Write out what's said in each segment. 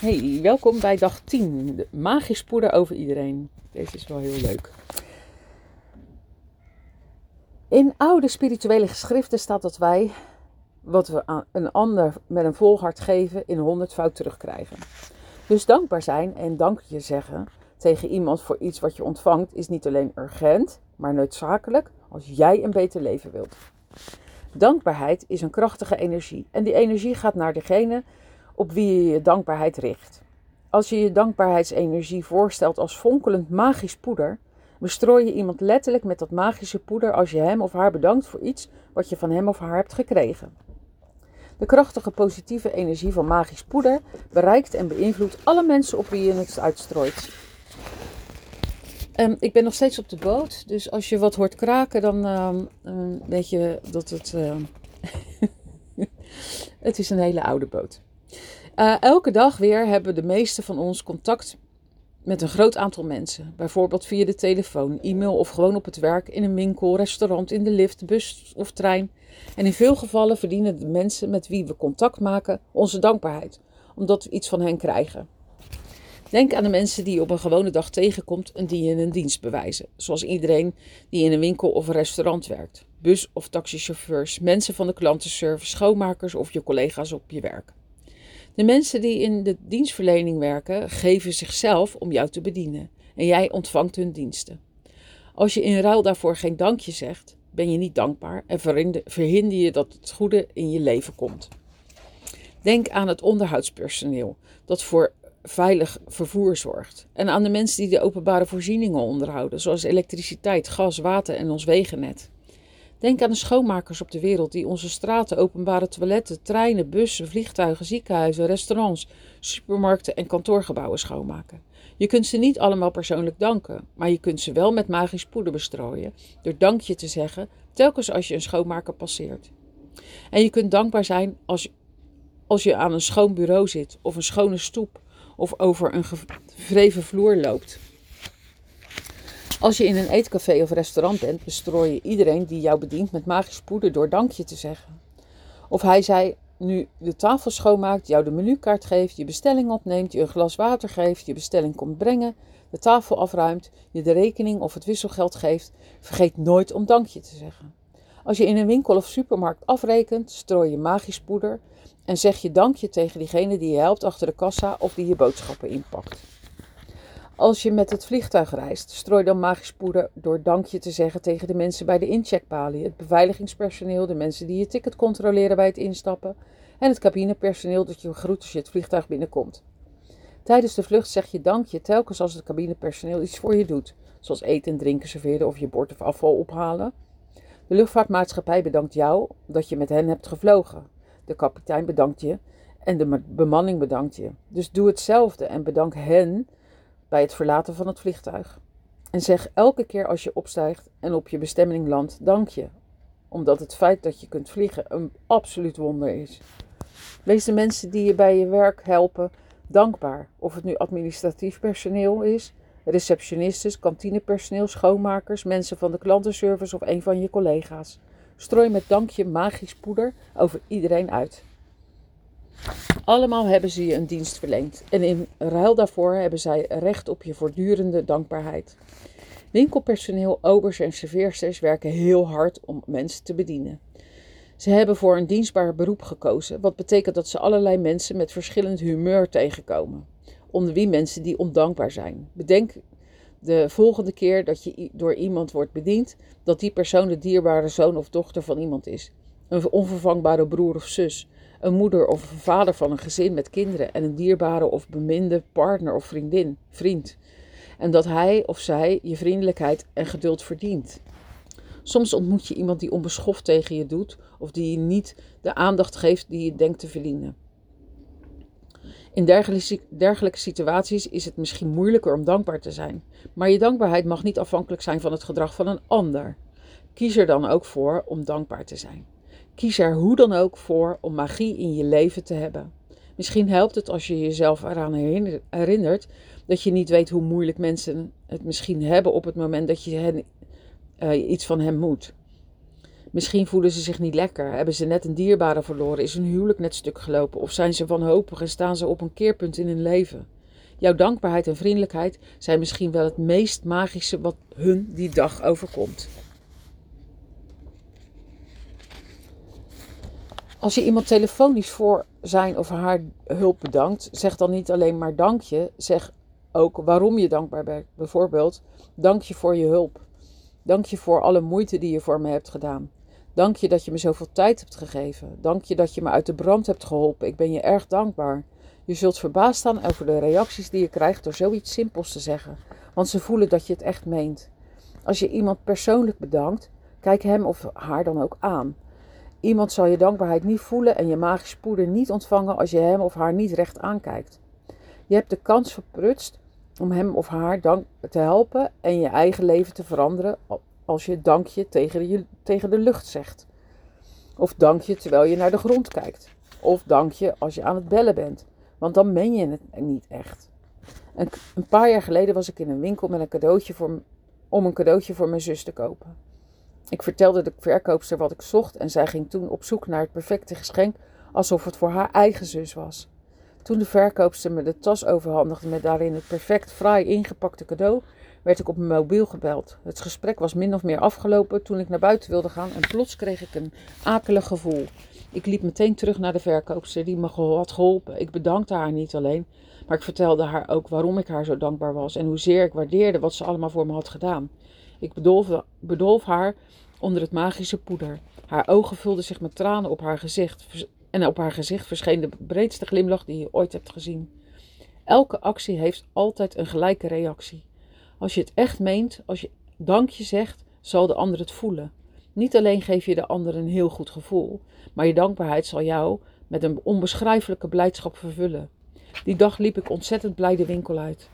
Hey, welkom bij dag 10. De magisch poeder over iedereen. Deze is wel heel leuk. In oude spirituele geschriften staat dat wij wat we aan een ander met een vol hart geven in honderd fout terugkrijgen. Dus dankbaar zijn en dankje zeggen tegen iemand voor iets wat je ontvangt is niet alleen urgent, maar noodzakelijk als jij een beter leven wilt. Dankbaarheid is een krachtige energie en die energie gaat naar degene op wie je je dankbaarheid richt. Als je je dankbaarheidsenergie voorstelt als fonkelend magisch poeder, bestrooi je iemand letterlijk met dat magische poeder als je hem of haar bedankt voor iets wat je van hem of haar hebt gekregen. De krachtige positieve energie van magisch poeder bereikt en beïnvloedt alle mensen op wie je het uitstrooit. Um, ik ben nog steeds op de boot, dus als je wat hoort kraken, dan uh, weet je dat het. Uh, het is een hele oude boot. Uh, elke dag weer hebben de meeste van ons contact met een groot aantal mensen. Bijvoorbeeld via de telefoon, e-mail of gewoon op het werk, in een winkel, restaurant, in de lift, bus of trein. En in veel gevallen verdienen de mensen met wie we contact maken onze dankbaarheid, omdat we iets van hen krijgen. Denk aan de mensen die je op een gewone dag tegenkomt en die je een dienst bewijzen, zoals iedereen die in een winkel of een restaurant werkt, bus- of taxichauffeurs, mensen van de klantenservice, schoonmakers of je collega's op je werk. De mensen die in de dienstverlening werken, geven zichzelf om jou te bedienen en jij ontvangt hun diensten. Als je in ruil daarvoor geen dankje zegt, ben je niet dankbaar en verhinder je dat het goede in je leven komt. Denk aan het onderhoudspersoneel dat voor veilig vervoer zorgt. En aan de mensen die de openbare voorzieningen onderhouden, zoals elektriciteit, gas, water en ons wegennet. Denk aan de schoonmakers op de wereld die onze straten, openbare toiletten, treinen, bussen, vliegtuigen, ziekenhuizen, restaurants, supermarkten en kantoorgebouwen schoonmaken. Je kunt ze niet allemaal persoonlijk danken, maar je kunt ze wel met magisch poeder bestrooien door dankje te zeggen telkens als je een schoonmaker passeert. En je kunt dankbaar zijn als, als je aan een schoon bureau zit of een schone stoep of over een gevreven vloer loopt. Als je in een eetcafé of restaurant bent, bestrooi je iedereen die jou bedient met magisch poeder door dankje te zeggen. Of hij zij nu de tafel schoonmaakt, jou de menukaart geeft, je bestelling opneemt, je een glas water geeft, je bestelling komt brengen, de tafel afruimt, je de rekening of het wisselgeld geeft, vergeet nooit om dankje te zeggen. Als je in een winkel of supermarkt afrekent, strooi je magisch poeder en zeg je dankje tegen diegene die je helpt achter de kassa of die je boodschappen inpakt. Als je met het vliegtuig reist, strooi dan magisch poeder door dankje te zeggen tegen de mensen bij de incheckbalie, het beveiligingspersoneel, de mensen die je ticket controleren bij het instappen en het cabinepersoneel dat je groet als je het vliegtuig binnenkomt. Tijdens de vlucht zeg je dankje telkens als het cabinepersoneel iets voor je doet, zoals eten en drinken serveren of je bord of afval ophalen. De luchtvaartmaatschappij bedankt jou dat je met hen hebt gevlogen. De kapitein bedankt je en de bemanning bedankt je. Dus doe hetzelfde en bedank hen bij het verlaten van het vliegtuig. En zeg elke keer als je opstijgt en op je bestemming landt, dank je. Omdat het feit dat je kunt vliegen een absoluut wonder is. Wees de mensen die je bij je werk helpen dankbaar. Of het nu administratief personeel is, receptionistes, kantinepersoneel, schoonmakers, mensen van de klantenservice of een van je collega's. Strooi met dankje magisch poeder over iedereen uit. Allemaal hebben ze je een dienst verleend en in ruil daarvoor hebben zij recht op je voortdurende dankbaarheid. Winkelpersoneel, obers en serveersters werken heel hard om mensen te bedienen. Ze hebben voor een dienstbaar beroep gekozen, wat betekent dat ze allerlei mensen met verschillend humeur tegenkomen. Onder wie mensen die ondankbaar zijn. Bedenk de volgende keer dat je door iemand wordt bediend, dat die persoon de dierbare zoon of dochter van iemand is. Een onvervangbare broer of zus, een moeder of een vader van een gezin met kinderen en een dierbare of beminde partner of vriendin, vriend. En dat hij of zij je vriendelijkheid en geduld verdient. Soms ontmoet je iemand die onbeschoft tegen je doet of die je niet de aandacht geeft die je denkt te verdienen. In dergelijke, dergelijke situaties is het misschien moeilijker om dankbaar te zijn, maar je dankbaarheid mag niet afhankelijk zijn van het gedrag van een ander. Kies er dan ook voor om dankbaar te zijn. Kies er hoe dan ook voor om magie in je leven te hebben. Misschien helpt het als je jezelf eraan herinnert dat je niet weet hoe moeilijk mensen het misschien hebben op het moment dat je hen, uh, iets van hen moet. Misschien voelen ze zich niet lekker, hebben ze net een dierbare verloren, is hun huwelijk net stuk gelopen of zijn ze wanhopig en staan ze op een keerpunt in hun leven. Jouw dankbaarheid en vriendelijkheid zijn misschien wel het meest magische wat hun die dag overkomt. Als je iemand telefonisch voor zijn of haar hulp bedankt, zeg dan niet alleen maar dank je, zeg ook waarom je dankbaar bent. Bijvoorbeeld, dank je voor je hulp. Dank je voor alle moeite die je voor me hebt gedaan. Dank je dat je me zoveel tijd hebt gegeven. Dank je dat je me uit de brand hebt geholpen. Ik ben je erg dankbaar. Je zult verbaasd staan over de reacties die je krijgt door zoiets simpels te zeggen, want ze voelen dat je het echt meent. Als je iemand persoonlijk bedankt, kijk hem of haar dan ook aan. Iemand zal je dankbaarheid niet voelen en je magisch poeder niet ontvangen als je hem of haar niet recht aankijkt. Je hebt de kans verprutst om hem of haar dank te helpen en je eigen leven te veranderen als je dankje tegen de, tegen de lucht zegt. Of dankje terwijl je naar de grond kijkt. Of dankje als je aan het bellen bent. Want dan meen je het niet echt. Een, een paar jaar geleden was ik in een winkel met een cadeautje voor, om een cadeautje voor mijn zus te kopen. Ik vertelde de verkoopster wat ik zocht en zij ging toen op zoek naar het perfecte geschenk alsof het voor haar eigen zus was. Toen de verkoopster me de tas overhandigde met daarin het perfect fraai ingepakte cadeau, werd ik op mijn mobiel gebeld. Het gesprek was min of meer afgelopen toen ik naar buiten wilde gaan en plots kreeg ik een akelig gevoel. Ik liep meteen terug naar de verkoopster die me had geholpen. Ik bedankte haar niet alleen, maar ik vertelde haar ook waarom ik haar zo dankbaar was en hoezeer ik waardeerde wat ze allemaal voor me had gedaan. Ik bedolf, haar onder het magische poeder. Haar ogen vulden zich met tranen op haar gezicht en op haar gezicht verscheen de breedste glimlach die je ooit hebt gezien. Elke actie heeft altijd een gelijke reactie. Als je het echt meent, als je dankje zegt, zal de ander het voelen. Niet alleen geef je de ander een heel goed gevoel, maar je dankbaarheid zal jou met een onbeschrijfelijke blijdschap vervullen. Die dag liep ik ontzettend blij de winkel uit.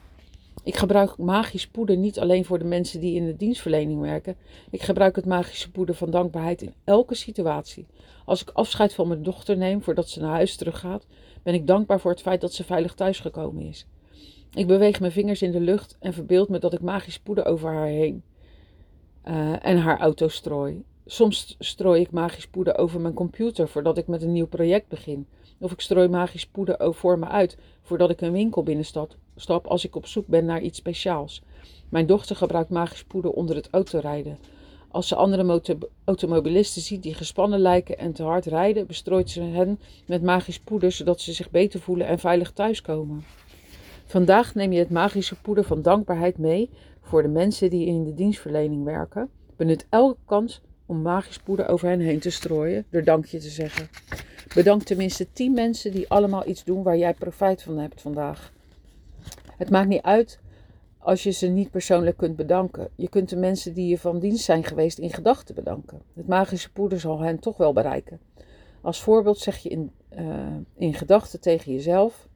Ik gebruik magisch poeder niet alleen voor de mensen die in de dienstverlening werken. Ik gebruik het magische poeder van dankbaarheid in elke situatie. Als ik afscheid van mijn dochter neem voordat ze naar huis teruggaat, ben ik dankbaar voor het feit dat ze veilig thuisgekomen is. Ik beweeg mijn vingers in de lucht en verbeeld me dat ik magisch poeder over haar heen uh, en haar auto strooi. Soms strooi ik magisch poeder over mijn computer voordat ik met een nieuw project begin. Of ik strooi magisch poeder voor me uit voordat ik een winkel binnenstap als ik op zoek ben naar iets speciaals. Mijn dochter gebruikt magisch poeder onder het autorijden. Als ze andere automobilisten ziet die gespannen lijken en te hard rijden, bestrooit ze hen met magisch poeder zodat ze zich beter voelen en veilig thuiskomen. Vandaag neem je het magische poeder van dankbaarheid mee voor de mensen die in de dienstverlening werken. Benut elke kans om magisch poeder over hen heen te strooien door dankje te zeggen. Bedank tenminste 10 mensen die allemaal iets doen waar jij profijt van hebt vandaag. Het maakt niet uit als je ze niet persoonlijk kunt bedanken. Je kunt de mensen die je van dienst zijn geweest in gedachten bedanken. Het magische poeder zal hen toch wel bereiken. Als voorbeeld zeg je in, uh, in gedachten tegen jezelf: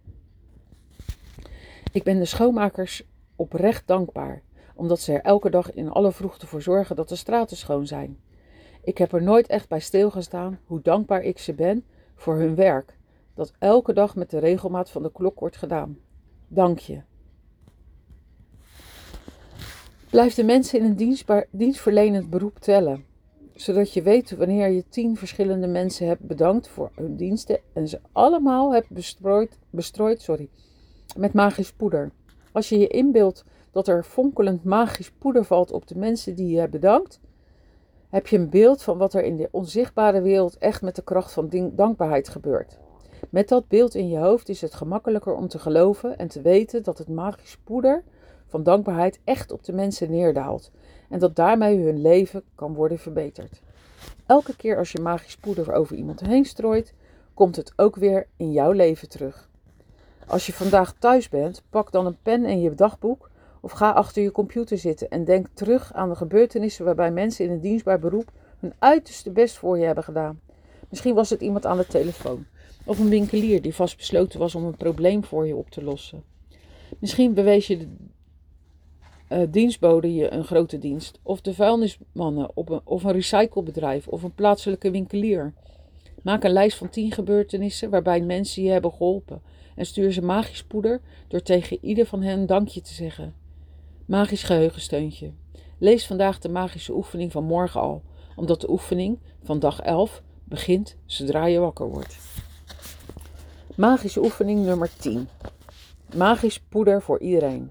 Ik ben de schoonmakers oprecht dankbaar, omdat ze er elke dag in alle vroegte voor zorgen dat de straten schoon zijn. Ik heb er nooit echt bij stilgestaan hoe dankbaar ik ze ben voor hun werk, dat elke dag met de regelmaat van de klok wordt gedaan. Dank je. Blijf de mensen in een dienstbaar, dienstverlenend beroep tellen, zodat je weet wanneer je tien verschillende mensen hebt bedankt voor hun diensten en ze allemaal hebt bestrooid, bestrooid sorry, met magisch poeder. Als je je inbeeldt dat er fonkelend magisch poeder valt op de mensen die je hebt bedankt, heb je een beeld van wat er in de onzichtbare wereld echt met de kracht van dankbaarheid gebeurt. Met dat beeld in je hoofd is het gemakkelijker om te geloven en te weten dat het magisch poeder van dankbaarheid echt op de mensen neerdaalt en dat daarmee hun leven kan worden verbeterd. Elke keer als je magisch poeder over iemand heen strooit, komt het ook weer in jouw leven terug. Als je vandaag thuis bent, pak dan een pen en je dagboek of ga achter je computer zitten en denk terug aan de gebeurtenissen waarbij mensen in een dienstbaar beroep hun uiterste best voor je hebben gedaan. Misschien was het iemand aan de telefoon of een winkelier die vastbesloten was om een probleem voor je op te lossen. Misschien bewees je de uh, dienstbode je een grote dienst, of de vuilnismannen op of een recyclebedrijf of een plaatselijke winkelier. Maak een lijst van tien gebeurtenissen waarbij mensen je hebben geholpen en stuur ze magisch poeder door tegen ieder van hen dankje te zeggen. Magisch geheugensteuntje. Lees vandaag de magische oefening van morgen al. omdat de oefening van dag 11 begint zodra je wakker wordt. Magische oefening nummer 10. Magisch poeder voor iedereen.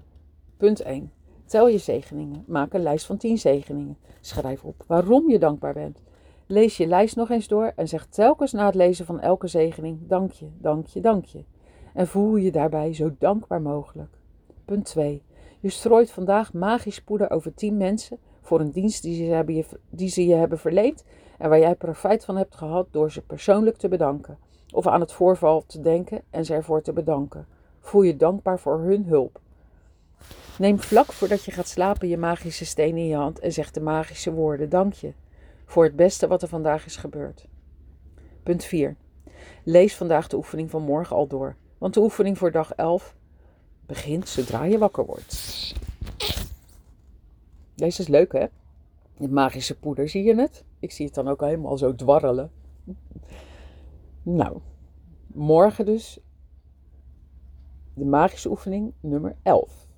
Punt 1. Tel je zegeningen. Maak een lijst van 10 zegeningen. Schrijf op waarom je dankbaar bent. Lees je lijst nog eens door en zeg telkens na het lezen van elke zegening: Dank je, dank je, dank je. En voel je daarbij zo dankbaar mogelijk. Punt 2. Je strooit vandaag magisch poeder over 10 mensen voor een dienst die ze, hebben je, die ze hebben verleend en waar jij profijt van hebt gehad door ze persoonlijk te bedanken. Of aan het voorval te denken en ze ervoor te bedanken. Voel je dankbaar voor hun hulp. Neem vlak voordat je gaat slapen je magische steen in je hand en zeg de magische woorden: Dank je voor het beste wat er vandaag is gebeurd. Punt 4. Lees vandaag de oefening van morgen al door, want de oefening voor dag 11 begint zodra je wakker wordt. Deze is leuk, hè? Het magische poeder, zie je het? Ik zie het dan ook helemaal zo dwarrelen. Nou, morgen dus de magische oefening nummer 11.